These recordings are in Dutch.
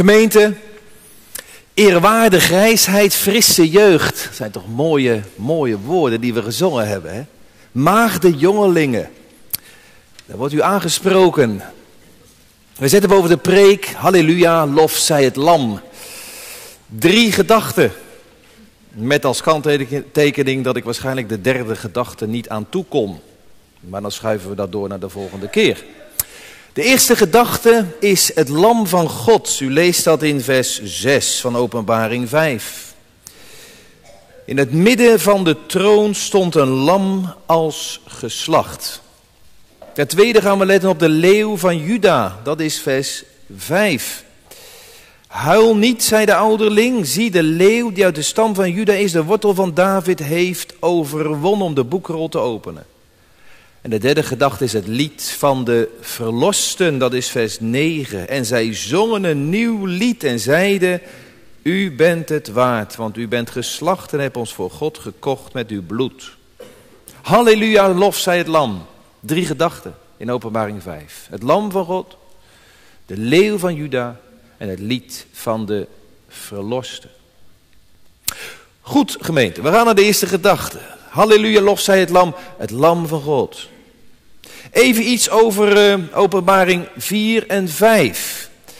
Gemeente, eerwaarde grijsheid, frisse jeugd. Dat zijn toch mooie, mooie woorden die we gezongen hebben. Hè? Maagde jongelingen. Daar wordt u aangesproken. We zetten boven de preek, halleluja, lof zij het lam. Drie gedachten. Met als kanttekening dat ik waarschijnlijk de derde gedachte niet aan toe kom. Maar dan schuiven we dat door naar de volgende keer. De eerste gedachte is het lam van God. U leest dat in vers 6 van Openbaring 5. In het midden van de troon stond een lam als geslacht. Ten tweede gaan we letten op de leeuw van Juda. Dat is vers 5. Huil niet, zei de ouderling. Zie, de leeuw die uit de stam van Juda is, de wortel van David, heeft overwonnen om de boekrol te openen. En de derde gedachte is het lied van de verlosten, dat is vers 9. En zij zongen een nieuw lied en zeiden, u bent het waard, want u bent geslacht en hebt ons voor God gekocht met uw bloed. Halleluja, lof zij het lam. Drie gedachten in openbaring 5. Het lam van God, de leeuw van Juda en het lied van de verlosten. Goed gemeente, we gaan naar de eerste gedachte. Halleluja, lof zij het lam, het lam van God. Even iets over uh, openbaring 4 en 5. We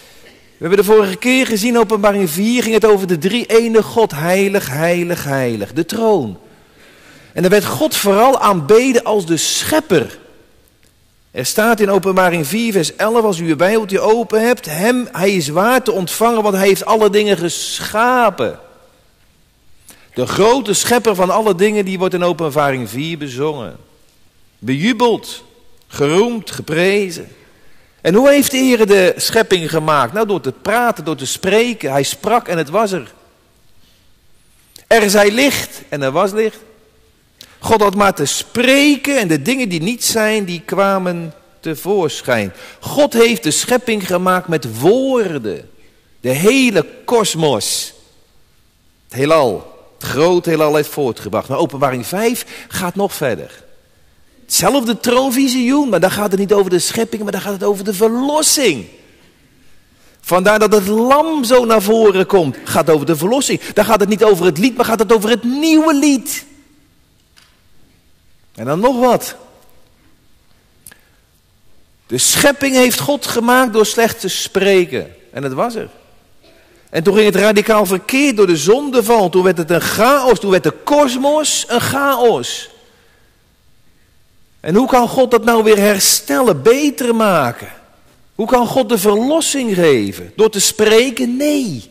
hebben de vorige keer gezien, openbaring 4 ging het over de drie ene God, heilig, heilig, heilig, de troon. En dan werd God vooral aanbeden als de schepper. Er staat in openbaring 4 vers 11, als u uw bijbeltje open hebt, hem, hij is waard te ontvangen, want hij heeft alle dingen geschapen. De grote schepper van alle dingen, die wordt in openbaring 4 bezongen. Bejubeld, geroemd, geprezen. En hoe heeft de Heer de schepping gemaakt? Nou, door te praten, door te spreken. Hij sprak en het was er. Er zij licht en er was licht. God had maar te spreken en de dingen die niet zijn, die kwamen tevoorschijn. God heeft de schepping gemaakt met woorden. De hele kosmos. Het heelal. Het grote heelal heeft voortgebracht. Maar openbaring 5 gaat nog verder. Hetzelfde troonvisioen, maar dan gaat het niet over de schepping, maar dan gaat het over de verlossing. Vandaar dat het lam zo naar voren komt. Gaat over de verlossing. Dan gaat het niet over het lied, maar gaat het over het nieuwe lied. En dan nog wat. De schepping heeft God gemaakt door slecht te spreken. En het was er. En toen ging het radicaal verkeerd door de zondeval. Toen werd het een chaos. Toen werd de kosmos een chaos. En hoe kan God dat nou weer herstellen, beter maken? Hoe kan God de verlossing geven? Door te spreken? Nee.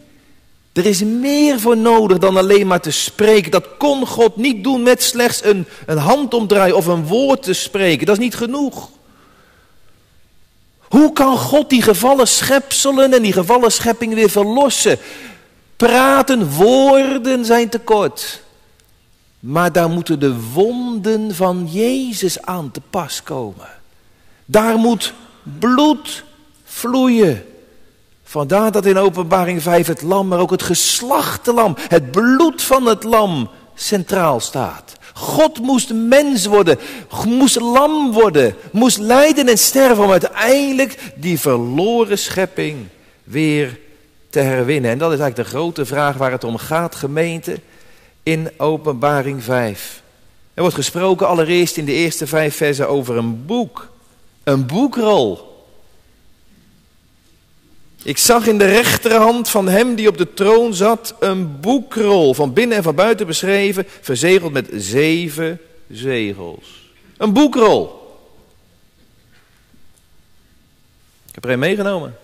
Er is meer voor nodig dan alleen maar te spreken. Dat kon God niet doen met slechts een, een handomdraai of een woord te spreken. Dat is niet genoeg. Hoe kan God die gevallen schepselen en die gevallen schepping weer verlossen? Praten, woorden zijn tekort. Maar daar moeten de wonden van Jezus aan te pas komen. Daar moet bloed vloeien. Vandaar dat in openbaring 5 het lam, maar ook het geslachte lam, het bloed van het lam centraal staat. God moest mens worden, moest lam worden, moest lijden en sterven om uiteindelijk die verloren schepping weer te herwinnen. En dat is eigenlijk de grote vraag waar het om gaat, gemeente in Openbaring 5. Er wordt gesproken allereerst in de eerste vijf versen over een boek. Een boekrol. Ik zag in de rechterhand van hem die op de troon zat een boekrol, van binnen en van buiten beschreven, verzegeld met zeven zegels. Een boekrol. Ik heb er een meegenomen.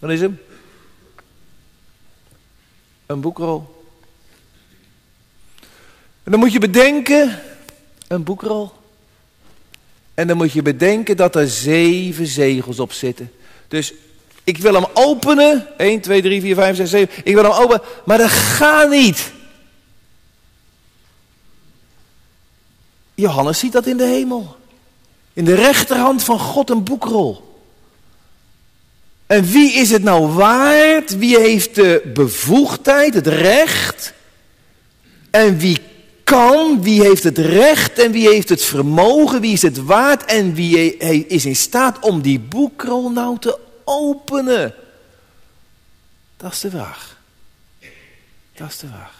Wat is hem? Een boekrol. En dan moet je bedenken, een boekrol. En dan moet je bedenken dat er zeven zegels op zitten. Dus ik wil hem openen. 1, 2, 3, 4, 5, 6, 7. Ik wil hem openen, maar dat gaat niet. Johannes ziet dat in de hemel. In de rechterhand van God een boekrol. En wie is het nou waard? Wie heeft de bevoegdheid, het recht? En wie kan, wie heeft het recht en wie heeft het vermogen, wie is het waard en wie is in staat om die boekrol nou te openen. Dat is de vraag. Dat is de vraag.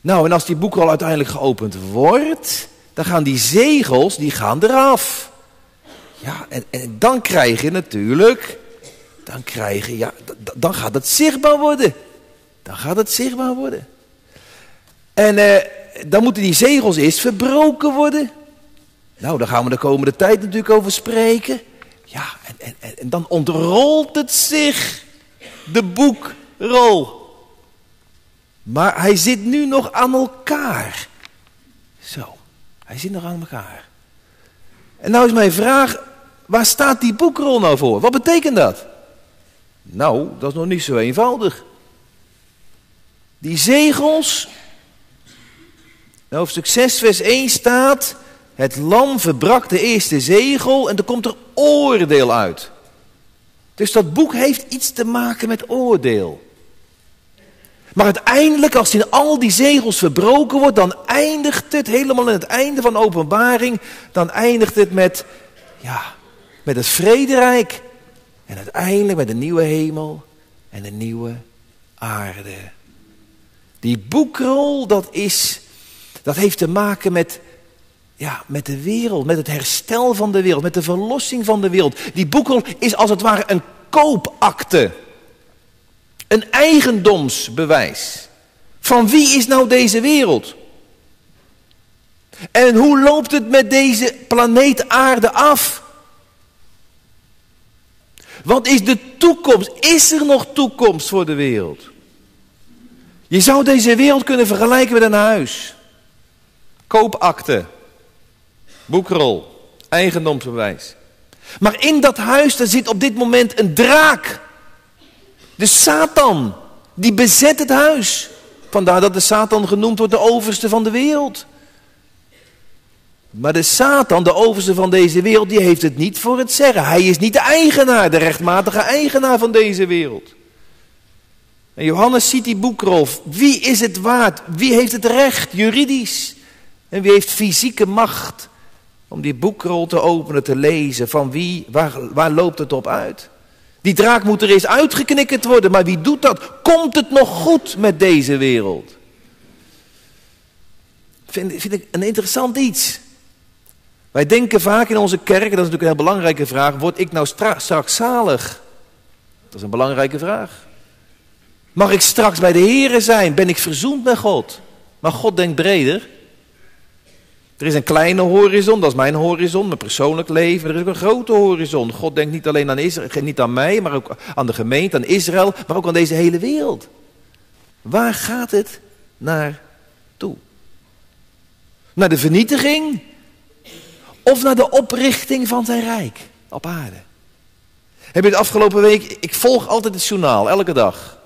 Nou, en als die boekrol uiteindelijk geopend wordt, dan gaan die zegels, die gaan eraf. Ja, en, en dan krijg je natuurlijk, dan krijg je, ja, dan gaat het zichtbaar worden. Dan gaat het zichtbaar worden. En eh, dan moeten die zegels eerst verbroken worden. Nou, daar gaan we de komende tijd natuurlijk over spreken. Ja, en, en, en dan ontrolt het zich, de boekrol. Maar hij zit nu nog aan elkaar. Zo, hij zit nog aan elkaar. En nou is mijn vraag, waar staat die boekrol nou voor? Wat betekent dat? Nou, dat is nog niet zo eenvoudig. Die zegels, hoofdstuk 6 vers 1 staat, het lam verbrak de eerste zegel en er komt er oordeel uit. Dus dat boek heeft iets te maken met oordeel. Maar uiteindelijk, als in al die zegels verbroken wordt, dan eindigt het helemaal in het einde van openbaring. Dan eindigt het met, ja, met het vrederijk. En uiteindelijk met een nieuwe hemel en een nieuwe aarde. Die boekrol, dat is, dat heeft te maken met, ja, met de wereld, met het herstel van de wereld, met de verlossing van de wereld. Die boekrol is als het ware een koopakte. Een eigendomsbewijs. Van wie is nou deze wereld? En hoe loopt het met deze planeet aarde af? Wat is de toekomst? Is er nog toekomst voor de wereld? Je zou deze wereld kunnen vergelijken met een huis. Koopakte. Boekrol. Eigendomsbewijs. Maar in dat huis daar zit op dit moment een draak. De Satan, die bezet het huis. Vandaar dat de Satan genoemd wordt de overste van de wereld. Maar de Satan, de overste van deze wereld, die heeft het niet voor het zeggen. Hij is niet de eigenaar, de rechtmatige eigenaar van deze wereld. En Johannes ziet die boekrol. Wie is het waard? Wie heeft het recht, juridisch? En wie heeft fysieke macht om die boekrol te openen, te lezen? Van wie, waar, loopt het op uit? Die draak moet er eens uitgeknikkerd worden, maar wie doet dat? Komt het nog goed met deze wereld? Vind, vind ik een interessant iets. Wij denken vaak in onze kerk, dat is natuurlijk een heel belangrijke vraag, word ik nou straks zalig? Dat is een belangrijke vraag. Mag ik straks bij de Here zijn? Ben ik verzoend met God? Maar God denkt breder. Er is een kleine horizon, dat is mijn horizon, mijn persoonlijk leven. Er is ook een grote horizon. God denkt niet alleen aan Israël, niet aan mij, maar ook aan de gemeente, aan Israël, maar ook aan deze hele wereld. Waar gaat het naar toe? Naar de vernietiging of naar de oprichting van zijn rijk op aarde? Heb je de afgelopen week, ik volg altijd het journaal, elke dag.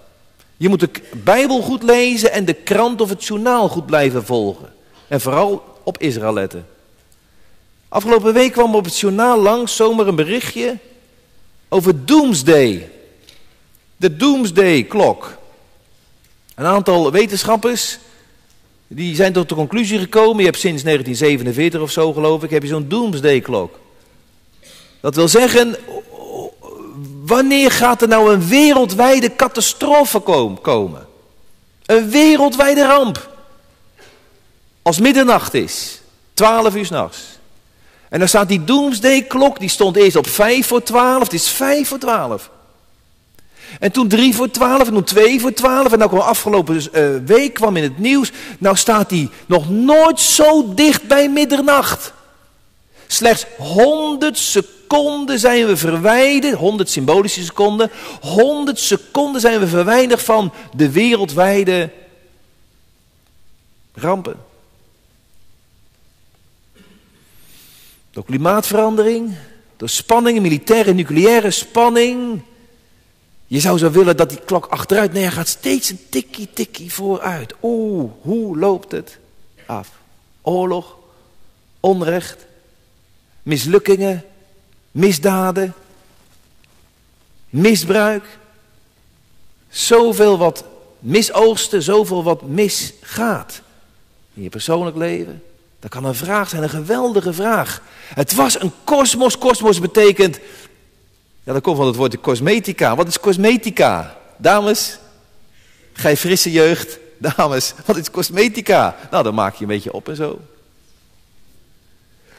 Je moet de Bijbel goed lezen en de krant of het journaal goed blijven volgen. En vooral op Israël letten. Afgelopen week kwam op het journaal langs zomaar een berichtje over Doomsday. De Doomsday klok. Een aantal wetenschappers die zijn tot de conclusie gekomen, je hebt sinds 1947 of zo geloof ik, heb je zo'n Doomsday klok. Dat wil zeggen, wanneer gaat er nou een wereldwijde catastrofe komen? Een wereldwijde ramp. Als middernacht is, 12 uur s'nachts. En dan staat die Doomsday klok, die stond eerst op 5 voor 12, het is 5 voor 12. En toen 3 voor 12 en toen 2 voor 12 en dan kwam afgelopen uh, week kwam in het nieuws, nou staat die nog nooit zo dicht bij middernacht. Slechts 100 seconden zijn we verwijderd, 100 symbolische seconden, 100 seconden zijn we verwijderd van de wereldwijde rampen. Door klimaatverandering, door spanningen, militaire nucleaire spanning. Je zou zo willen dat die klok achteruit, nee, hij gaat steeds een tikkie, tikkie vooruit. Oeh, hoe loopt het af? Oorlog, onrecht, mislukkingen, misdaden, misbruik. Zoveel wat misoogsten, zoveel wat misgaat. In je persoonlijk leven. Dat kan een vraag zijn, een geweldige vraag. Het was een kosmos. Kosmos betekent, ja dat komt van het woordje cosmetica. Wat is cosmetica? Dames, gij frisse jeugd. Dames, wat is cosmetica? Nou, dan maak je een beetje op en zo.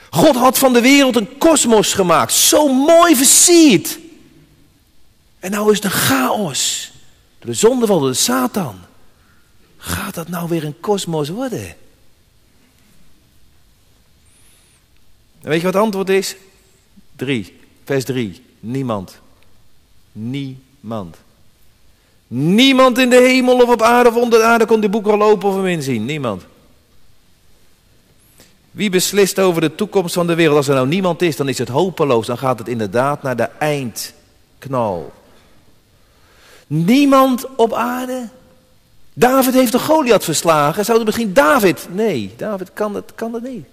God had van de wereld een kosmos gemaakt. Zo mooi versierd. En nou is het een chaos. Door de zonde van de Satan. Gaat dat nou weer een kosmos worden? En weet je wat het antwoord is? 3, vers 3. Niemand. Niemand. Niemand in de hemel of op aarde of onder de aarde kon dit boek al open of hem inzien. Niemand. Wie beslist over de toekomst van de wereld? Als er nou niemand is, dan is het hopeloos. Dan gaat het inderdaad naar de eindknal. Niemand op aarde? David heeft de Goliath verslagen. Zou het misschien David? Nee, David kan het, kan het niet.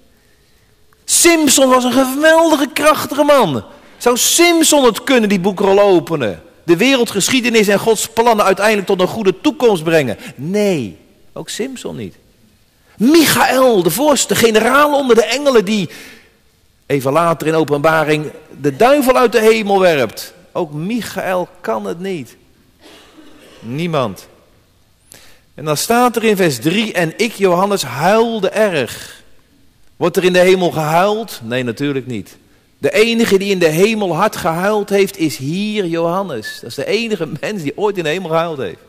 Simpson was een geweldige krachtige man. Zou Simpson het kunnen, die boekrol openen? De wereldgeschiedenis en Gods plannen uiteindelijk tot een goede toekomst brengen? Nee, ook Simpson niet. Michael, de voorste generaal onder de engelen, die even later in openbaring de duivel uit de hemel werpt. Ook Michael kan het niet. Niemand. En dan staat er in vers 3, en ik, Johannes, huilde erg. Wordt er in de hemel gehuild? Nee, natuurlijk niet. De enige die in de hemel hard gehuild heeft, is hier Johannes. Dat is de enige mens die ooit in de hemel gehuild heeft.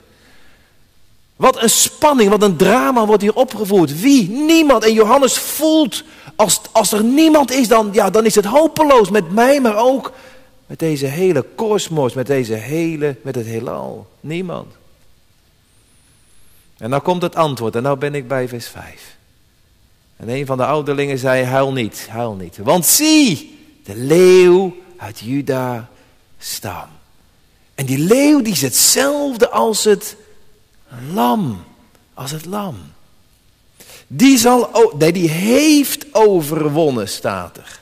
Wat een spanning, wat een drama wordt hier opgevoerd. Wie? Niemand. En Johannes voelt, als, als er niemand is, dan, ja, dan is het hopeloos met mij, maar ook met deze hele kosmos, met deze hele, met het heelal. Niemand. En nou komt het antwoord en nou ben ik bij vers 5. En een van de ouderlingen zei, huil niet, huil niet. Want zie, de leeuw uit Juda stam. En die leeuw die is hetzelfde als het lam. Als het lam. Die zal, die heeft overwonnen, staat er.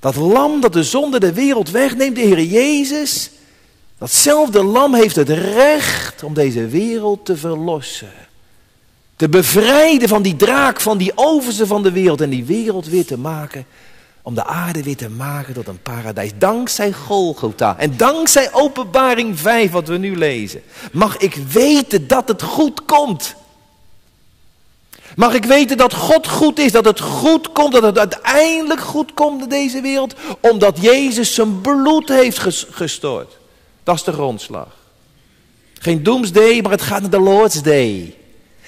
Dat lam dat de zonde de wereld wegneemt, de Heer Jezus, datzelfde lam heeft het recht om deze wereld te verlossen. Te bevrijden van die draak, van die overste van de wereld en die wereld weer te maken om de aarde weer te maken tot een paradijs. Dankzij Golgotha en dankzij openbaring 5 wat we nu lezen. Mag ik weten dat het goed komt. Mag ik weten dat God goed is, dat het goed komt, dat het uiteindelijk goed komt in deze wereld. Omdat Jezus zijn bloed heeft gestort. Dat is de grondslag. Geen doomsday, maar het gaat naar de Lord's Day.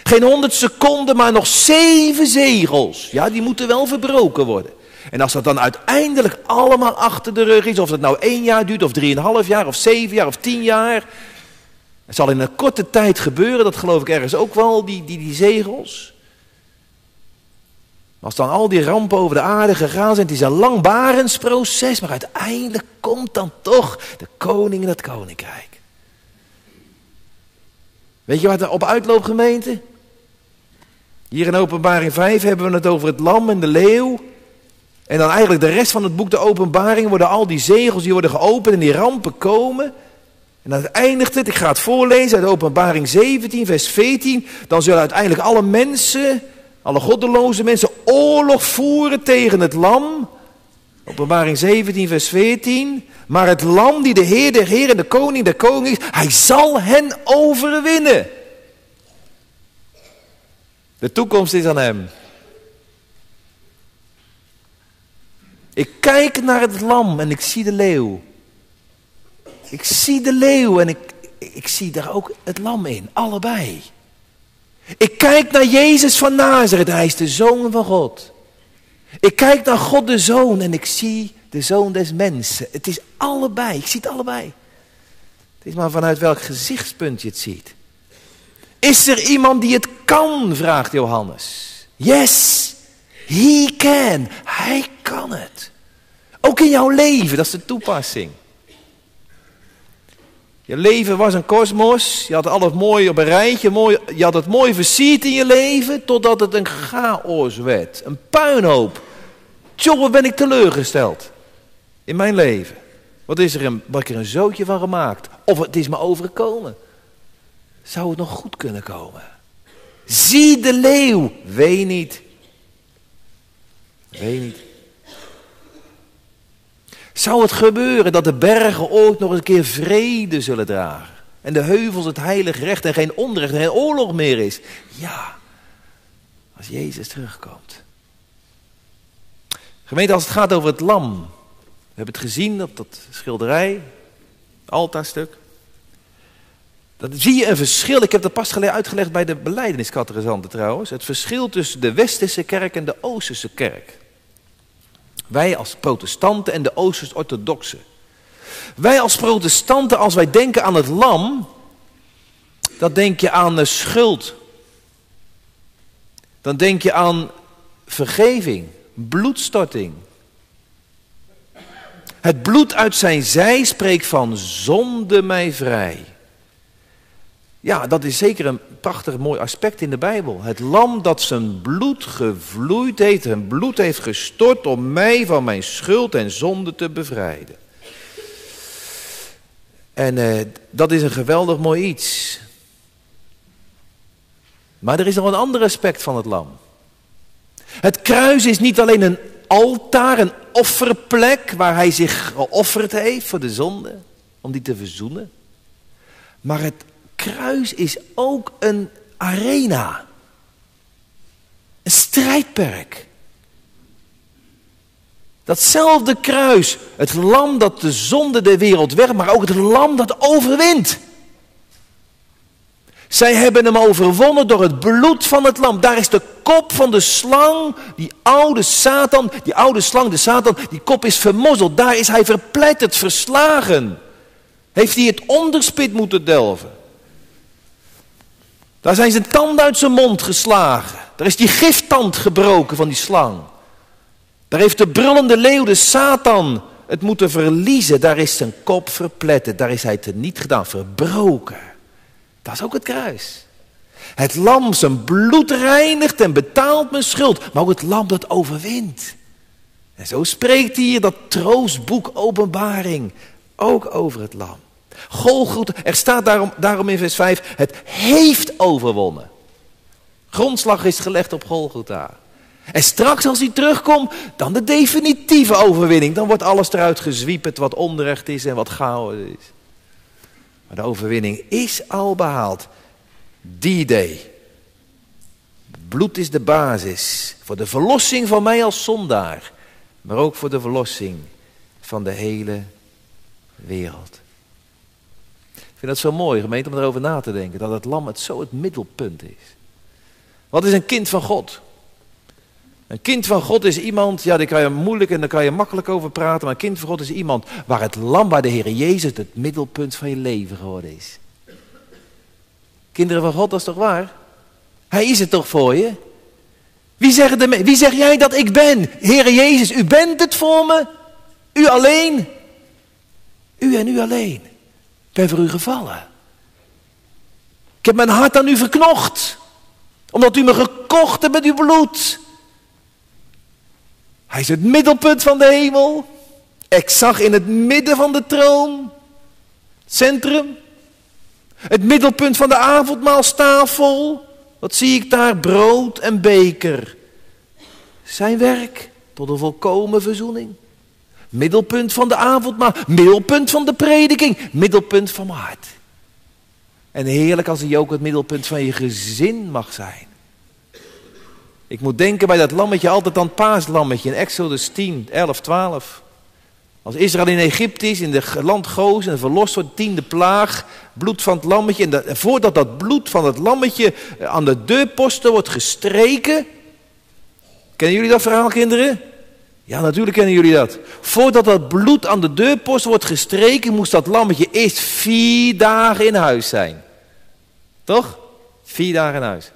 Geen honderd seconden, maar nog zeven zegels. Ja, die moeten wel verbroken worden. En als dat dan uiteindelijk allemaal achter de rug is, of het nou één jaar duurt, of drieënhalf jaar, of zeven jaar, of tien jaar. Het zal in een korte tijd gebeuren, dat geloof ik ergens ook wel, die, die, die zegels. Als dan al die rampen over de aarde gegaan zijn, het is een langbarensproces, maar uiteindelijk komt dan toch de koning in het koninkrijk. Weet je wat er op uitloopt, gemeente? Hier in openbaring 5 hebben we het over het lam en de leeuw. En dan eigenlijk de rest van het boek, de openbaring, worden al die zegels, die worden geopend en die rampen komen. En dan eindigt het, ik ga het voorlezen uit openbaring 17, vers 14. Dan zullen uiteindelijk alle mensen, alle goddeloze mensen, oorlog voeren tegen het lam. Openbaring 17, vers 14. Maar het lam die de Heer der Heer en de Koning der Koning is, hij zal hen overwinnen. De toekomst is aan hem. Ik kijk naar het lam en ik zie de leeuw. Ik zie de leeuw en ik, ik zie daar ook het lam in, allebei. Ik kijk naar Jezus van Nazareth, hij is de zoon van God. Ik kijk naar God de zoon en ik zie de zoon des mensen. Het is allebei, ik zie het allebei. Het is maar vanuit welk gezichtspunt je het ziet. Is er iemand die het kan, vraagt Johannes. Yes, he can. Hij kan het. Ook in jouw leven, dat is de toepassing. Je leven was een kosmos, je had alles mooi op een rijtje, mooi, je had het mooi versierd in je leven, totdat het een chaos werd, een puinhoop. Wat ben ik teleurgesteld in mijn leven. Wat is er een, wat ik er een zootje van gemaakt? Of het is me overgekomen. Zou het nog goed kunnen komen? Zie de leeuw, wee niet. Wee niet. Zou het gebeuren dat de bergen ooit nog een keer vrede zullen dragen? En de heuvels het heilige recht en geen onrecht en geen oorlog meer is. Ja, als Jezus terugkomt. Gemeente, als het gaat over het lam. We hebben het gezien op dat schilderij, altaarstuk. Dan zie je een verschil. Ik heb dat pas uitgelegd bij de beleideniskatechisanten trouwens. Het verschil tussen de westerse kerk en de oosterse kerk. Wij als protestanten en de oosters-orthodoxen. Wij als protestanten, als wij denken aan het lam, dan denk je aan schuld. Dan denk je aan vergeving, bloedstorting. Het bloed uit zijn zij spreekt van zonde mij vrij. Ja, dat is zeker een prachtig mooi aspect in de Bijbel. Het lam dat zijn bloed gevloeid heeft, en bloed heeft gestort om mij van mijn schuld en zonde te bevrijden. En eh, dat is een geweldig mooi iets. Maar er is nog een ander aspect van het lam. Het kruis is niet alleen een altaar, een offerplek waar hij zich geofferd heeft voor de zonde, om die te verzoenen. Maar het kruis is ook een arena. Een strijdperk. Datzelfde kruis, het lam dat de zonde der wereld weg, maar ook het lam dat overwint. Zij hebben hem overwonnen door het bloed van het lam. Daar is de kop van de slang, die oude Satan, die oude slang, de Satan, die kop is vermozzeld. Daar is hij verpletterd, verslagen. Heeft hij het onderspit moeten delven. Daar zijn zijn tanden uit zijn mond geslagen. Daar is die giftand gebroken van die slang. Daar heeft de brullende leeuw, de Satan, het moeten verliezen. Daar is zijn kop verpletterd. Daar is hij niet gedaan, verbroken. Dat is ook het kruis. Het lam zijn bloed reinigt en betaalt mijn schuld. Maar ook het lam dat overwint. En zo spreekt hier dat troostboek openbaring ook over het lam. Golgotha, er staat daarom, daarom in vers 5, het heeft overwonnen. Grondslag is gelegd op Golgotha. En straks als hij terugkomt, dan de definitieve overwinning. Dan wordt alles eruit gezwieperd wat onrecht is en wat chaos is. Maar de overwinning is al behaald. Die day. Bloed is de basis voor de verlossing van mij als zondaar. Maar ook voor de verlossing van de hele wereld. Vind dat zo mooi, gemeente, om erover na te denken. Dat het lam het zo het middelpunt is. Wat is een kind van God? Een kind van God is iemand, ja, daar kan je moeilijk en daar kan je makkelijk over praten. Maar een kind van God is iemand waar het lam, waar de Heer Jezus het middelpunt van je leven geworden is. Kinderen van God, dat is toch waar? Hij is het toch voor je? Wie, de, wie zeg jij dat ik ben? Heere Jezus, u bent het voor me? U alleen? U en u alleen. Ben voor u gevallen. Ik heb mijn hart aan u verknocht. Omdat u me gekocht hebt met uw bloed. Hij is het middelpunt van de hemel. Ik zag in het midden van de troon. Centrum. Het middelpunt van de avondmaalstafel. Wat zie ik daar? Brood en beker. Zijn werk tot een volkomen verzoening. Middelpunt van de avondmaal. Middelpunt van de prediking. Middelpunt van mijn hart. En heerlijk als hij ook het middelpunt van je gezin mag zijn. Ik moet denken bij dat lammetje altijd aan het paaslammetje in Exodus 10, 11, 12. Als Israël in Egypte is, in het land Goos en verlost wordt, tiende plaag, bloed van het lammetje. En, voordat dat bloed van het lammetje aan de deurposten wordt gestreken. Kennen jullie dat verhaal, kinderen? Ja, natuurlijk kennen jullie dat. Voordat dat bloed aan de deurpost wordt gestreken, moest dat lammetje eerst vier dagen in huis zijn. Toch? Vier dagen in huis.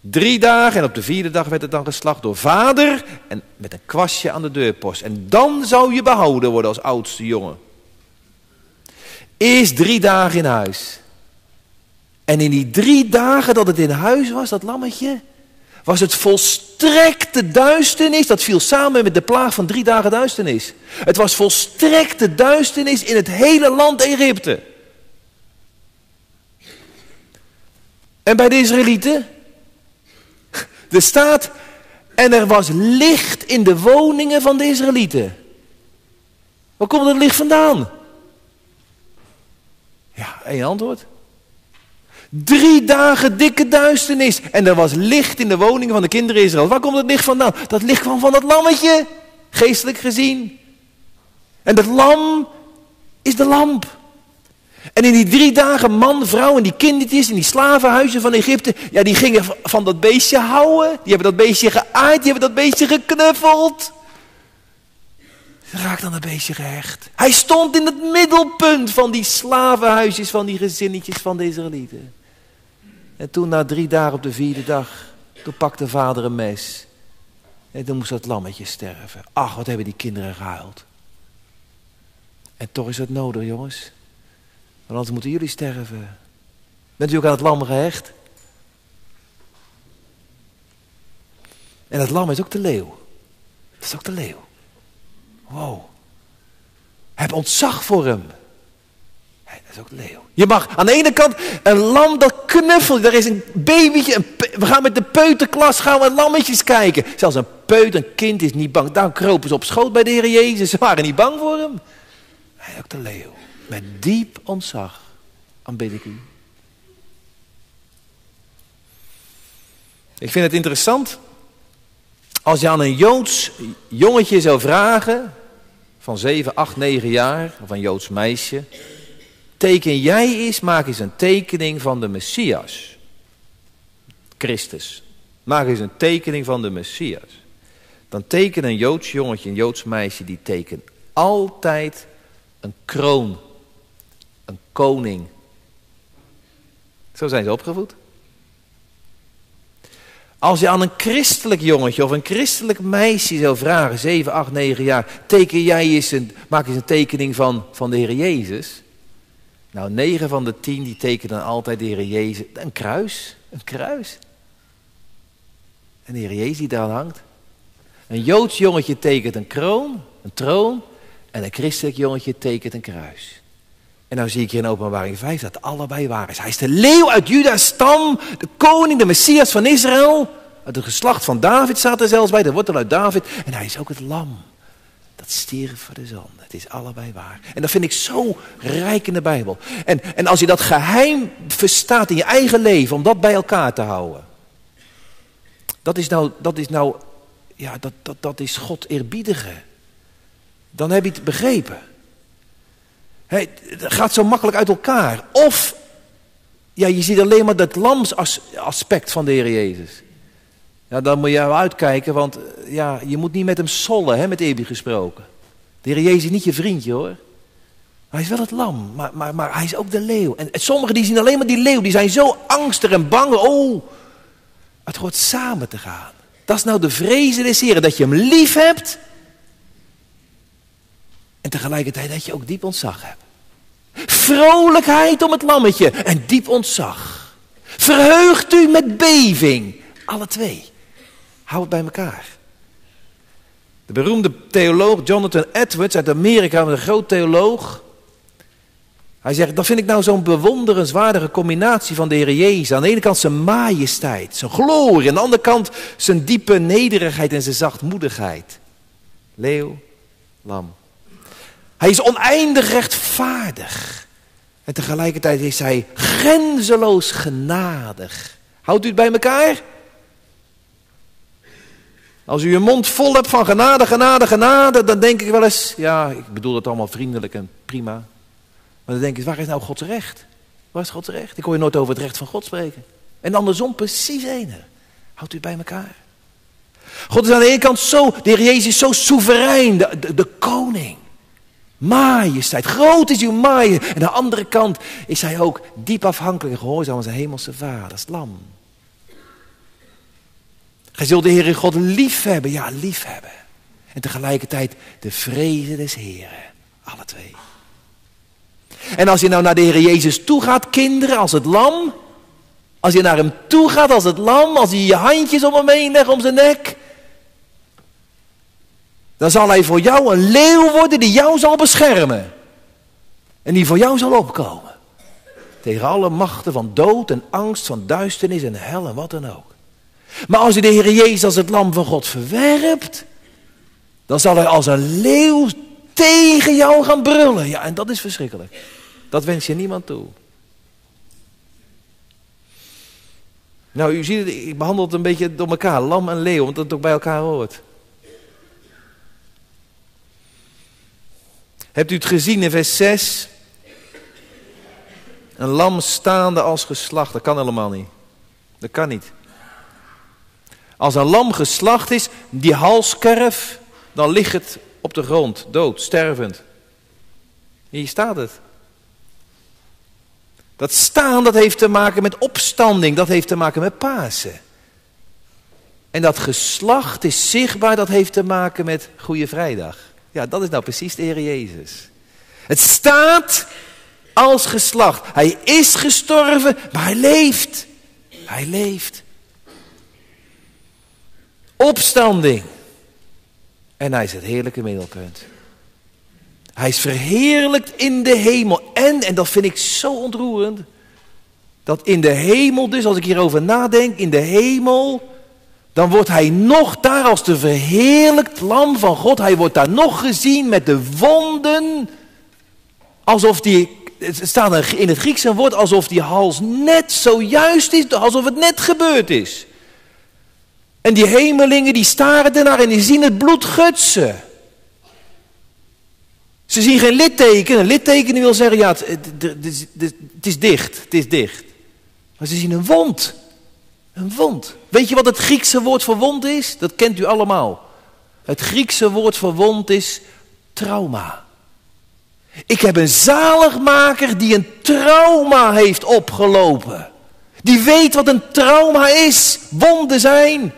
Drie dagen en op de vierde dag werd het dan geslacht door vader en met een kwastje aan de deurpost. En dan zou je behouden worden als oudste jongen. Eerst drie dagen in huis. En in die drie dagen dat het in huis was, dat lammetje, was het volstrekte duisternis. Dat viel samen met de plaag van drie dagen duisternis. Het was volstrekte duisternis in het hele land Egypte. En bij de Israëlieten? Er staat, en er was licht in de woningen van de Israëlieten. Waar komt het licht vandaan? één antwoord. Drie dagen dikke duisternis. En er was licht in de woning van de kinderen Israël. Waar komt het licht vandaan? Dat licht kwam van dat lammetje. Geestelijk gezien. En dat lam is de lamp. En in die drie dagen man, vrouw en die kindertjes in die slavenhuizen van Egypte, ja, die gingen van dat beestje houden. Die hebben dat beestje geaaid, die hebben dat beestje geknuffeld. Ze raakten aan dat beestje gehecht. Hij stond in het middelpunt van die slavenhuisjes, van die gezinnetjes van de Israëlieten. En toen na drie dagen op de vierde dag, toen pakte vader een mes. En toen moest dat lammetje sterven. Ach, wat hebben die kinderen gehuild. En toch is het nodig, jongens. Want anders moeten jullie sterven. Bent u ook aan het lam gehecht? En het lam is ook de leeuw. Dat is ook de leeuw. Wow. Heb ontzag voor hem. dat is ook leeuw. Je mag aan de ene kant een lam dat knuffelt. Er is een babytje. we gaan met de peuterklas gaan we lammetjes kijken. Zelfs een peuter, een kind is niet bang. Daar kropen ze op schoot bij de Heer Jezus. Ze waren niet bang voor hem. Hij ook de leeuw. Met diep ontzag aanbid ik u. Ik vind het interessant. Als je aan een Joods jongetje zou vragen, van 7, 8, 9 jaar, of een Joods meisje. Teken jij eens, maak eens een tekening van de Messias. Christus. Maak eens een tekening van de Messias. Dan teken een Joods jongetje, een Joods meisje, die teken altijd een kroon een koning. Zo zijn ze opgevoed. Als je aan een christelijk jongetje of een christelijk meisje zou vragen, 7, 8, 9 jaar, teken jij eens een, maak eens een tekening van, van de Heer Jezus. Nou, 9 van de 10 die tekenen altijd de Heer Jezus. Een kruis, een kruis. En de Heer Jezus die daar hangt. Een Joods jongetje tekent een kroon, een troon. En een christelijk jongetje tekent een kruis. En nou zie ik hier in openbaring 5 dat allebei waar is. Hij is de leeuw uit Juda's stam, de koning, de Messias van Israël. Uit het geslacht van David staat er zelfs bij, de wortel uit David. En hij is ook het lam. Dat stierf voor de zonde. Het is allebei waar. En dat vind ik zo rijk in de Bijbel. En, en als je dat geheim verstaat in je eigen leven, om dat bij elkaar te houden. Dat is nou, dat is nou, ja, dat, dat, dat is God eerbiedigen. Dan heb je het begrepen. Het gaat zo makkelijk uit elkaar. Of, ja, je ziet alleen maar dat lamsaspect van de Heer Jezus. Ja, dan moet je wel uitkijken, want ja, je moet niet met hem sollen, hè, met Ebi gesproken. De Heer Jezus is niet je vriendje hoor. Hij is wel het lam, maar, maar, maar hij is ook de leeuw. En sommigen die zien alleen maar die leeuw, die zijn zo angstig en bang. Oh, het hoort samen te gaan. Dat is nou de vrezen des Heren, dat je hem lief hebt en tegelijkertijd dat je ook diep ontzag hebt. Vrolijkheid om het lammetje en diep ontzag. Verheugt u met beving. Alle twee. Hou het bij elkaar. De beroemde theoloog Jonathan Edwards uit Amerika, een groot theoloog. Hij zegt, dat vind ik nou zo'n bewonderenswaardige combinatie van de Heer Jezus. Aan de ene kant zijn majesteit, zijn glorie. Aan de andere kant zijn diepe nederigheid en zijn zachtmoedigheid. Leeuw, lam. Hij is oneindig rechtvaardig. En tegelijkertijd is hij grenzeloos genadig. Houdt u het bij elkaar? Als u uw mond vol hebt van genade, genade, genade, dan denk ik wel eens, ja, ik bedoel dat allemaal vriendelijk en prima. Maar dan denk ik, waar is nou Gods recht? Waar is Gods recht? Ik hoor je nooit over het recht van God spreken. En andersom precies ene. Houdt u het bij elkaar? God is aan de ene kant zo, de Heer Jezus is zo soeverein, de, de, de koning. Majesteit, groot is uw majesteit. En aan de andere kant is hij ook diep afhankelijk en gehoorzaam aan zijn hemelse vader, het lam. Gij zult de Heer God lief hebben, ja lief hebben. En tegelijkertijd de vrede des Heren, alle twee. En als je nou naar de Heer Jezus toe gaat, kinderen, als het lam. Als je naar hem toe gaat als het lam, als je je handjes om hem heen legt, om zijn nek. Dan zal hij voor jou een leeuw worden die jou zal beschermen. En die voor jou zal opkomen. Tegen alle machten van dood en angst, van duisternis en hel en wat dan ook. Maar als u de Heer Jezus als het lam van God verwerpt, dan zal hij als een leeuw tegen jou gaan brullen. Ja, en dat is verschrikkelijk. Dat wens je niemand toe. Nou, u ziet ik behandel het een beetje door elkaar, lam en leeuw, omdat het ook bij elkaar hoort. Hebt u het gezien in vers 6? Een lam staande als geslacht. Dat kan helemaal niet. Dat kan niet. Als een lam geslacht is, die halskerf, dan ligt het op de grond, dood, stervend. Hier staat het. Dat staan, dat heeft te maken met opstanding, dat heeft te maken met Pasen. En dat geslacht is zichtbaar, dat heeft te maken met Goede Vrijdag. Ja, dat is nou precies de Heer Jezus. Het staat als geslacht. Hij is gestorven, maar hij leeft. Hij leeft. Opstanding. En hij is het heerlijke middelpunt. Hij is verheerlijkt in de hemel. En, en dat vind ik zo ontroerend, dat in de hemel dus, als ik hierover nadenk, in de hemel, dan wordt hij nog daar als de verheerlijkt lam van God. Hij wordt daar nog gezien met de wonden, alsof die, het staat in het Grieks een woord, alsof die hals net zo juist is, alsof het net gebeurd is. En die hemelingen die staren ernaar en die zien het bloed gutsen. Ze zien geen litteken. Een litteken wil zeggen, ja, het, het, is dicht, het is dicht. Maar ze zien een wond. Een wond. Weet je wat het Griekse woord voor wond is? Dat kent u allemaal. Het Griekse woord voor wond is trauma. Ik heb een zaligmaker die een trauma heeft opgelopen. Die weet wat een trauma is. Wonden zijn.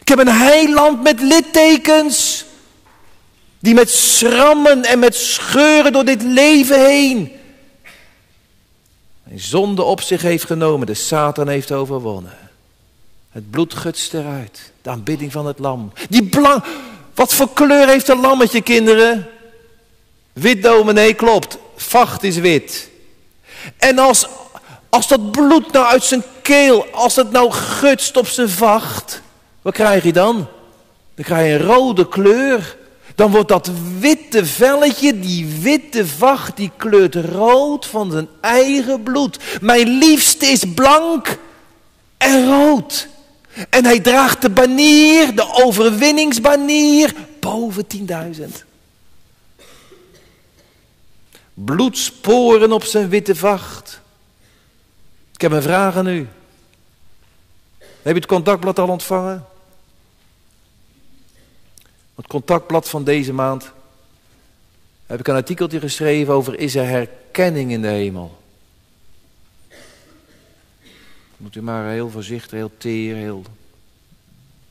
Ik heb een heiland met littekens. Die met schrammen en met scheuren door dit leven heen. Zonde op zich heeft genomen. De Satan heeft overwonnen. Het bloed gutst eruit. De aanbidding van het lam. Die blank. Wat voor kleur heeft een lammetje, kinderen? Wit dominee, klopt. Vacht is wit. En als, als dat bloed nou uit zijn keel, als het nou gutst op zijn vacht, wat krijg je dan? Dan krijg je een rode kleur. Dan wordt dat witte velletje, die witte vacht, die kleurt rood van zijn eigen bloed. Mijn liefste is blank en rood. En hij draagt de banier, de overwinningsbanier, boven 10.000. Bloedsporen op zijn witte vacht. Ik heb een vraag aan u. Heb je het contactblad al ontvangen? Het contactblad van deze maand heb ik een artikeltje geschreven over is er herkenning in de hemel. Moet u maar heel voorzichtig, heel teer, heel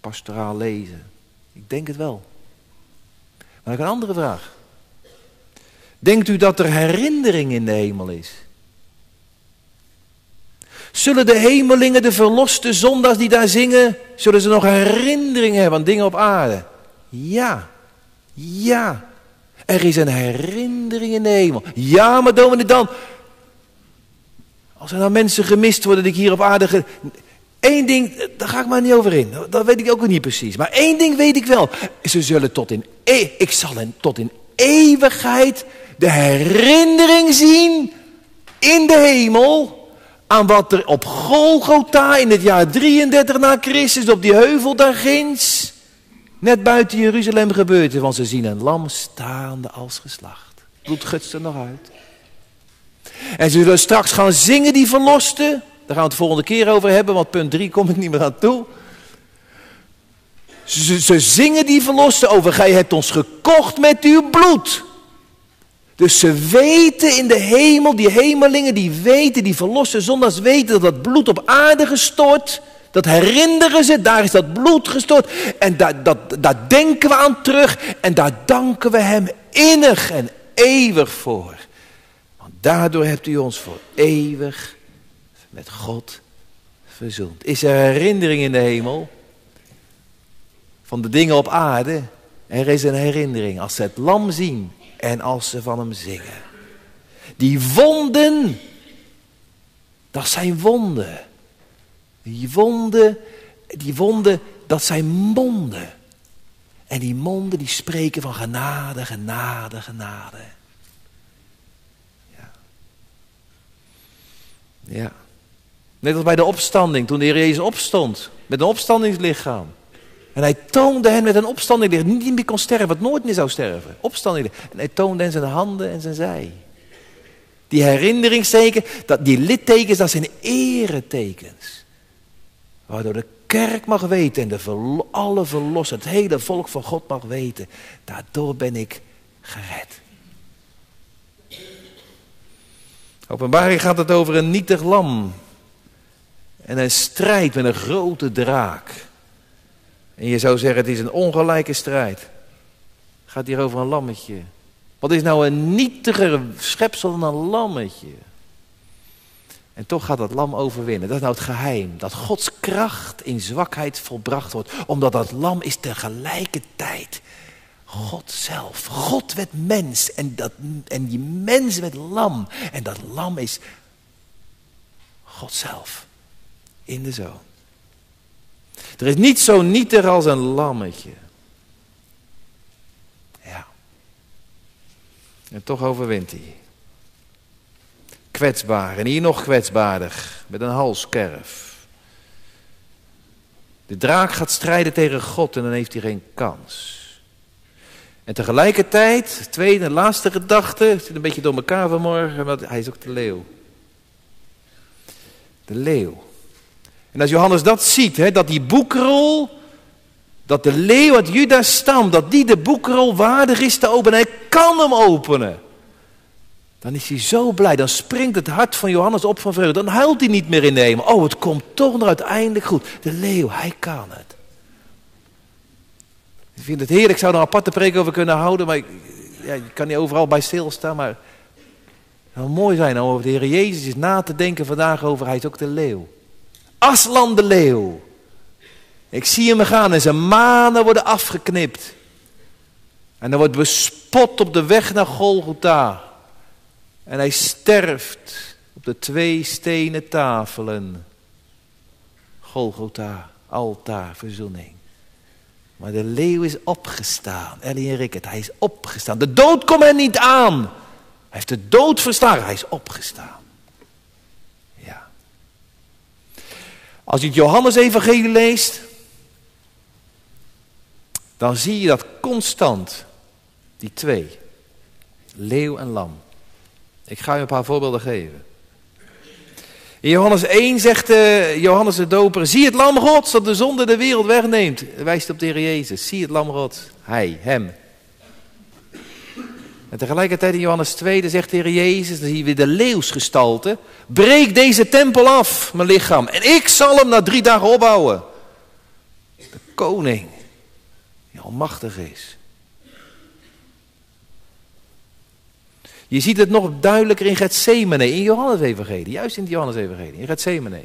pastoraal lezen. Ik denk het wel. Maar ik heb een andere vraag. Denkt u dat er herinnering in de hemel is? Zullen de hemelingen, de verloste zondaars die daar zingen, zullen ze nog herinnering hebben aan dingen op aarde? Ja, ja. Er is een herinnering in de hemel. Ja, maar dominee dan. Als er nou mensen gemist worden die ik hier op aarde... Ge... Eén ding, daar ga ik maar niet over in. Dat weet ik ook niet precies. Maar één ding weet ik wel. Ze zullen tot in... E ik zal hen tot in eeuwigheid de herinnering zien in de hemel aan wat er op Golgotha in het jaar 33 na Christus op die heuvel daar Net buiten Jeruzalem gebeurt want ze zien een lam staande als geslacht. Bloed gutst er nog uit. En ze zullen straks gaan zingen die verlosten. Daar gaan we het volgende keer over hebben, want punt 3 kom ik niet meer aan toe. Ze, ze zingen die verlosten over, gij hebt ons gekocht met uw bloed. Dus ze weten in de hemel, die hemelingen, die weten, die verloste zondags weten dat dat bloed op aarde gestort dat herinneren ze, daar is dat bloed gestort. En daar, dat, denken we aan terug. En daar danken we hem innig en eeuwig voor. Want daardoor hebt u ons voor eeuwig met God verzoend. Is er herinnering in de hemel? Van de dingen op aarde? Er is een herinnering als ze het lam zien en als ze van hem zingen. Die wonden, dat zijn wonden. Die wonden, die wonden, dat zijn monden. En die monden die spreken van genade, genade, genade. Ja. Ja. Net als bij de opstanding, toen de Heer Jezus opstond. Met een opstandingslichaam. En hij toonde hen met een opstandingslichaam. Niet meer kon sterven, wat nooit meer zou sterven. Opstandingslichaam. En hij toonde hen zijn handen en zijn zij. Die herinneringsteken, dat, die littekens, dat zijn eretekens. Waardoor de kerk mag weten en de alle verlossen, het hele volk van God mag weten. Daardoor ben ik gered. Openbaring gaat het over een nietig lam. En een strijd met een grote draak. En je zou zeggen, het is een ongelijke strijd. Het gaat hier over een lammetje. Wat is nou een nietiger schepsel dan een lammetje? En toch gaat dat lam overwinnen. Dat is nou het geheim. Dat Gods kracht in zwakheid volbracht wordt. Omdat dat lam is tegelijkertijd God zelf. God werd mens. En, dat, en die mens werd lam. En dat lam is God zelf. In de zoon. Er is niet zo nietig als een lammetje. Ja. En toch overwint hij. Kwetsbaar en hier nog kwetsbaarder met een halskerf. De draak gaat strijden tegen God en dan heeft hij geen kans. En tegelijkertijd, tweede en laatste gedachte, zit een beetje door elkaar vanmorgen, maar hij is ook de leeuw. De leeuw. En als Johannes dat ziet, hè, dat die boekrol, dat de leeuw uit Judas stam, dat die de boekrol waardig is te openen, hij kan hem openen. Dan is hij zo blij, dan springt het hart van Johannes op van vreugde. Dan huilt hij niet meer in de. Oh, het komt toch nog uiteindelijk goed. De leeuw, hij kan het. Ik vind het heerlijk, ik zou er een aparte preek over kunnen houden, maar ik, ja, je kan niet overal bij stilstaan. Maar het zou mooi zijn om over de Heer Jezus is na te denken vandaag over, hij is ook de leeuw. Aslan de leeuw. Ik zie hem gaan en zijn manen worden afgeknipt. En er wordt bespot op de weg naar Golgotha. En hij sterft op de twee stenen tafelen. Golgotha, altaar, verzoening. Maar de leeuw is opgestaan. Ellie en Rickert, hij is opgestaan. De dood komt er niet aan. Hij heeft de dood verslagen. Hij is opgestaan. Ja. Als je het Johannes-evangelie leest, dan zie je dat constant die twee, leeuw en lam. Ik ga je een paar voorbeelden geven. In Johannes 1 zegt uh, Johannes de Doper: Zie het lam Gods dat de zonde de wereld wegneemt. Wijst op de Heer Jezus. Zie het lam Gods. Hij, hem. En tegelijkertijd in Johannes 2 zegt de Heer Jezus, dan zie weer de leeuwsgestalte. Breek deze tempel af, mijn lichaam. En ik zal hem na drie dagen opbouwen. De koning, die almachtig is. Je ziet het nog duidelijker in Gethsemane, in Johannes-evangelie. Juist in het Johannes-evangelie, in Gethsemane.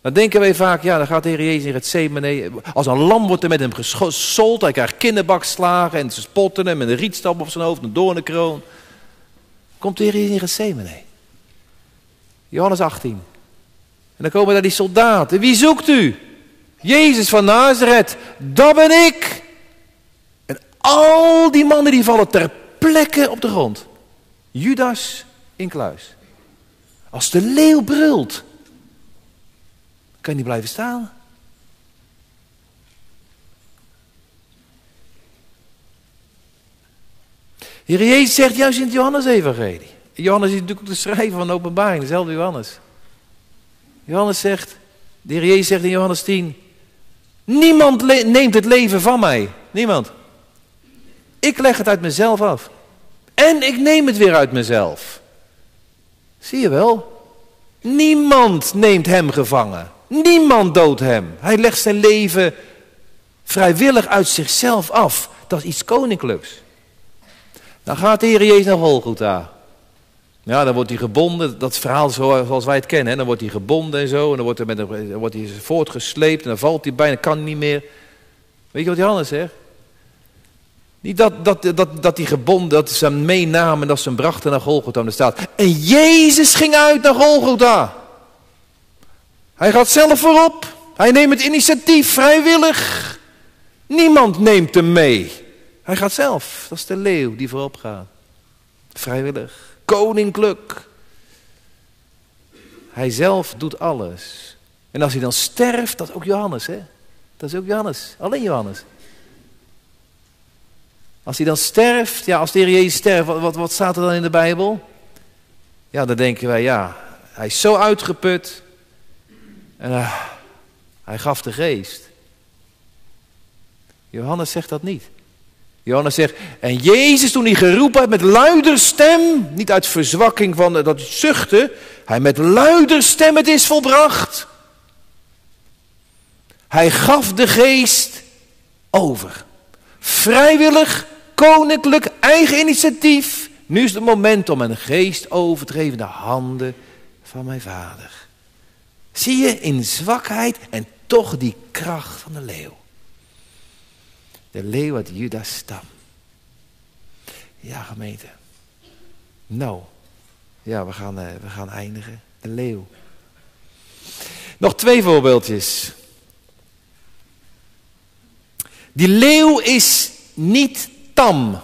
Dan denken wij vaak, ja, dan gaat de Heer Jezus in Gethsemane. Als een lam wordt er met hem gesold. Hij krijgt kinderbakslagen en ze spotten hem met een rietstap op zijn hoofd, een doornenkroon. Komt de Heer Jezus in Gethsemane. Johannes 18. En dan komen daar die soldaten. Wie zoekt u? Jezus van Nazareth. Dat ben ik. En al die mannen die vallen ter plekke op de grond. Judas in kluis. Als de leeuw brult, kan niet blijven staan. Heer Jezus zegt juist in het Johannes-evangelie. Johannes is natuurlijk de schrijver van de openbaring, dezelfde Johannes. Johannes zegt, de Heer Jezus zegt in Johannes 10, niemand neemt het leven van mij. Niemand. Ik leg het uit mezelf af. En ik neem het weer uit mezelf. Zie je wel? Niemand neemt hem gevangen. Niemand doodt hem. Hij legt zijn leven vrijwillig uit zichzelf af. Dat is iets koninklijks. Dan gaat de Heer Jezus naar Golgotha. Ja, dan wordt hij gebonden, dat verhaal zoals wij het kennen. Hè? Dan wordt hij gebonden en zo. En dan wordt, hij met een, wordt hij voortgesleept en dan valt hij bijna, kan niet meer. Weet je wat Johannes zegt? Niet dat, dat, dat, dat die gebonden, dat ze hem meenamen en dat ze hem brachten naar Golgotha. En staat, en Jezus ging uit naar Golgotha. Hij gaat zelf voorop. Hij neemt het initiatief vrijwillig. Niemand neemt hem mee. Hij gaat zelf. Dat is de leeuw die voorop gaat. Vrijwillig. Koninklijk. Hij zelf doet alles. En als hij dan sterft, dat is ook Johannes, hè? Dat is ook Johannes. Alleen Johannes. Als hij dan sterft, ja, als de Heer Jezus sterft, wat, wat, staat er dan in de Bijbel? Ja, dan denken wij, ja, hij is zo uitgeput. En uh, hij gaf de geest. Johannes zegt dat niet. Johannes zegt, en Jezus toen hij geroepen had met luider stem, niet uit verzwakking van dat zuchten, hij met luider stem het is volbracht. Hij gaf de geest over. Vrijwillig, koninklijk, eigen initiatief. Nu is het moment om een geest over te geven in de handen van mijn vader. Zie je in zwakheid en toch die kracht van de leeuw. De leeuw uit Judas stam. Ja, gemeente. Nou, ja, we gaan, uh, we gaan eindigen. De leeuw. Nog twee voorbeeldjes. Die leeuw is niet tam.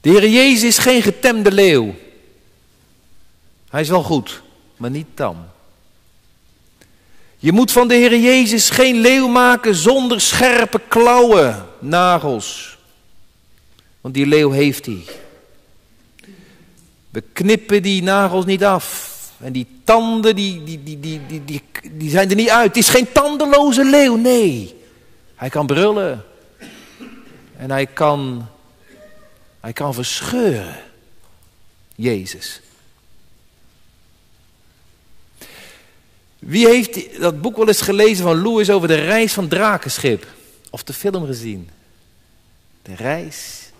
De Heer Jezus is geen getemde leeuw. Hij is wel goed, maar niet tam. Je moet van de Heer Jezus geen leeuw maken zonder scherpe klauwen, nagels. Want die leeuw heeft hij. We knippen die nagels niet af. En die tanden, die, die, die, die, die, die, zijn er niet uit. Het is geen tandeloze leeuw, nee. Hij kan brullen. En hij kan, hij kan verscheuren. Jezus. Wie heeft dat boek wel eens gelezen van Louis over de reis van drakenschip? Of de film gezien? De reis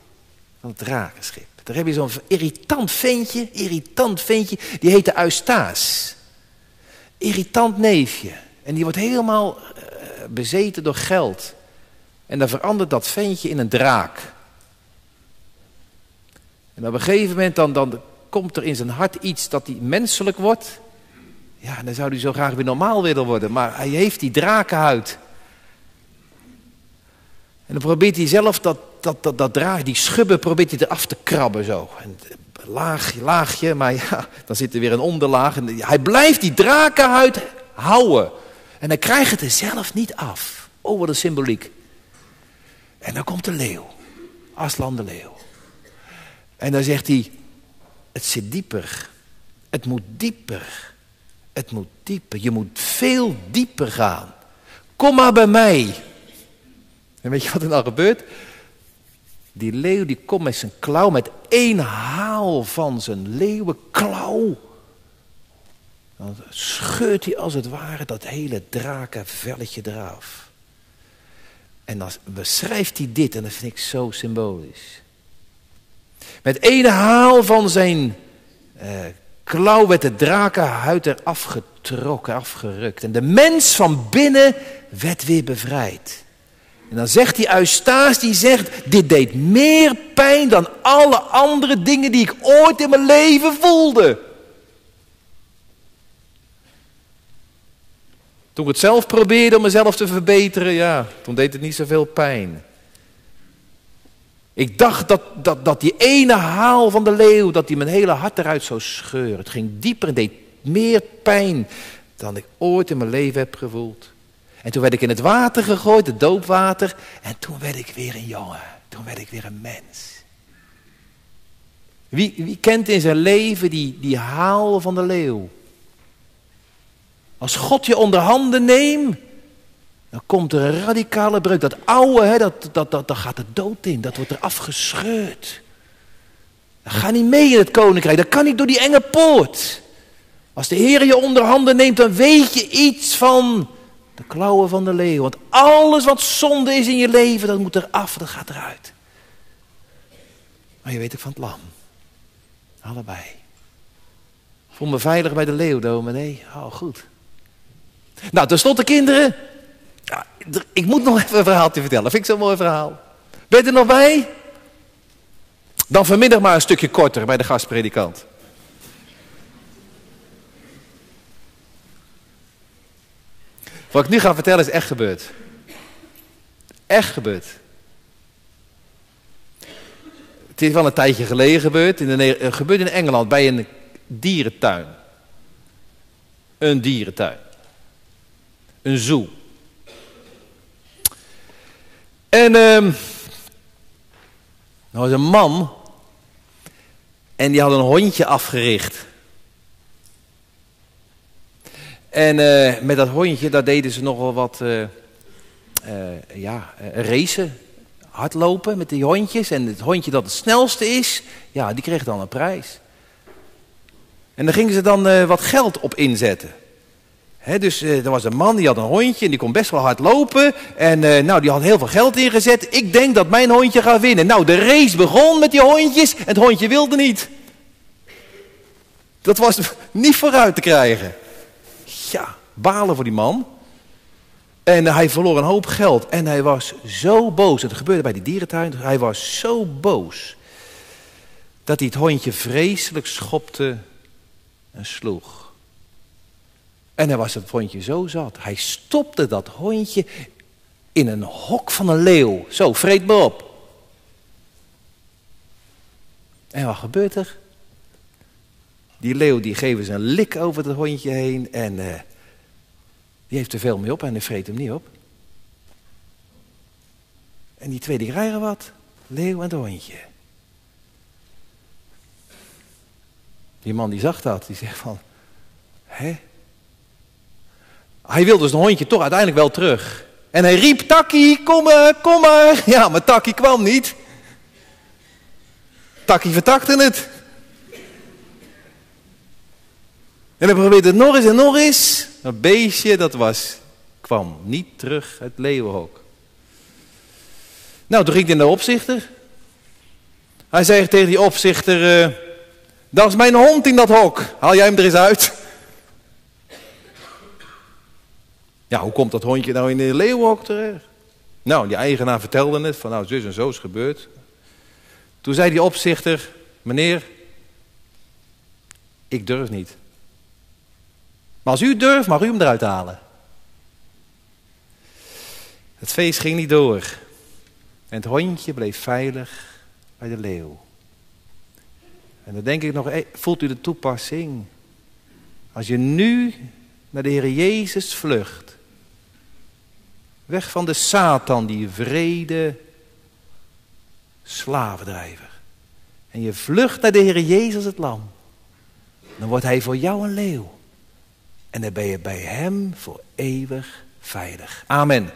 van het drakenschip. Daar heb je zo'n irritant ventje, irritant ventje, die heet de Eustace. Irritant neefje. En die wordt helemaal uh, bezeten door geld. En dan verandert dat ventje in een draak. En op een gegeven moment dan, dan komt er in zijn hart iets dat hij menselijk wordt. Ja, dan zou hij zo graag weer normaal willen worden. Maar hij heeft die drakenhuid. En dan probeert hij zelf dat, dat, dat, dat draag, die schubben, probeert hij eraf te krabben zo. En laagje, laagje, maar ja, dan zit er weer een onderlaag. En hij blijft die drakenhuid houden. En hij krijgt het er zelf niet af. Oh, wat een symboliek. En dan komt de leeuw. Aslan de leeuw. En dan zegt hij, het zit dieper. Het moet dieper. Het moet dieper. Je moet veel dieper gaan. Kom maar bij mij. En weet je wat er dan gebeurt? Die leeuw die komt met zijn klauw, met één haal van zijn leeuwenklauw. Dan scheurt hij als het ware dat hele drakenvelletje eraf. En dan beschrijft hij dit, en dat vind ik zo symbolisch. Met één haal van zijn uh, klauw werd de drakenhuid er afgetrokken, afgerukt. En de mens van binnen werd weer bevrijd. En dan zegt die Eustace, die zegt, dit deed meer pijn dan alle andere dingen die ik ooit in mijn leven voelde. Toen ik het zelf probeerde om mezelf te verbeteren, ja, toen deed het niet zoveel pijn. Ik dacht dat, dat, dat die ene haal van de leeuw, dat die mijn hele hart eruit zou scheuren. Het ging dieper en deed meer pijn dan ik ooit in mijn leven heb gevoeld. En toen werd ik in het water gegooid, het doopwater. En toen werd ik weer een jongen. Toen werd ik weer een mens. Wie, wie kent in zijn leven die, die haal van de leeuw? Als God je onder handen neemt, dan komt er een radicale breuk. Dat oude, hè, dat, dat, dat, dat gaat de dood in. Dat wordt er afgescheurd. Dat gaat niet mee in het koninkrijk. Dat kan niet door die enge poort. Als de Heer je onder handen neemt, dan weet je iets van de klauwen van de leeuw. Want alles wat zonde is in je leven, dat moet eraf, dat gaat eruit. Maar je weet ook van het lam. Allebei. Voel me veilig bij de leeuw, Nee, Oh, goed. Nou, tenslotte kinderen. Ja, ik moet nog even een verhaaltje vertellen. Vind ik zo'n mooi verhaal. Ben je er nog bij? Dan vanmiddag maar een stukje korter bij de gastpredikant. Wat ik nu ga vertellen is echt gebeurd. Echt gebeurd. Het is wel een tijdje geleden gebeurd. In de, gebeurd in Engeland bij een dierentuin. Een dierentuin. Een zoo. En ehm er was een man en die had een hondje afgericht. En uh, met dat hondje, daar deden ze nogal wat uh, uh, ja, racen, hardlopen met die hondjes. En het hondje dat het snelste is, ja, die kreeg dan een prijs. En daar gingen ze dan wat geld op inzetten. Dus er was een man die had een hondje en die kon best wel hard lopen. En nou, die had heel veel geld ingezet. Ik denk dat mijn hondje gaat winnen. Nou, de race begon met die hondjes en het hondje wilde niet. Dat was niet vooruit te krijgen. Ja, balen voor die man. En hij verloor een hoop geld. En hij was zo boos. Het gebeurde bij die dierentuin. Hij was zo boos. Dat hij het hondje vreselijk schopte en sloeg. En hij was het hondje zo zat. Hij stopte dat hondje in een hok van een leeuw. Zo, vreet me op. En wat gebeurt er? Die leeuw die ze een lik over het hondje heen en uh, die heeft er veel mee op en hij vreet hem niet op. En die twee die krijgen wat, leeuw en het hondje. Die man die zag dat, die zegt van, hè? Hij wilde dus een hondje toch uiteindelijk wel terug. En hij riep, Takkie, kom maar, kom maar. Ja, maar Takkie kwam niet. Takkie vertakte het. En hij probeerde het nog eens en nog eens. Dat beestje, dat was, kwam niet terug uit leeuwenhok. Nou, toen ging hij naar de opzichter. Hij zei tegen die opzichter, uh, dat is mijn hond in dat hok. Haal jij hem er eens uit. Hoe komt dat hondje nou in de leeuwenhok terecht? Nou, die eigenaar vertelde het, van nou, zus en zo is gebeurd. Toen zei die opzichter, meneer, ik durf niet. Maar als u durft, mag u hem eruit halen. Het feest ging niet door. En het hondje bleef veilig bij de leeuw. En dan denk ik nog, voelt u de toepassing? Als je nu naar de Heer Jezus vlucht. Weg van de Satan, die vrede slavendrijver. En je vlucht naar de Heer Jezus het lam. Dan wordt hij voor jou een leeuw. En dan ben je bij Hem voor eeuwig veilig. Amen.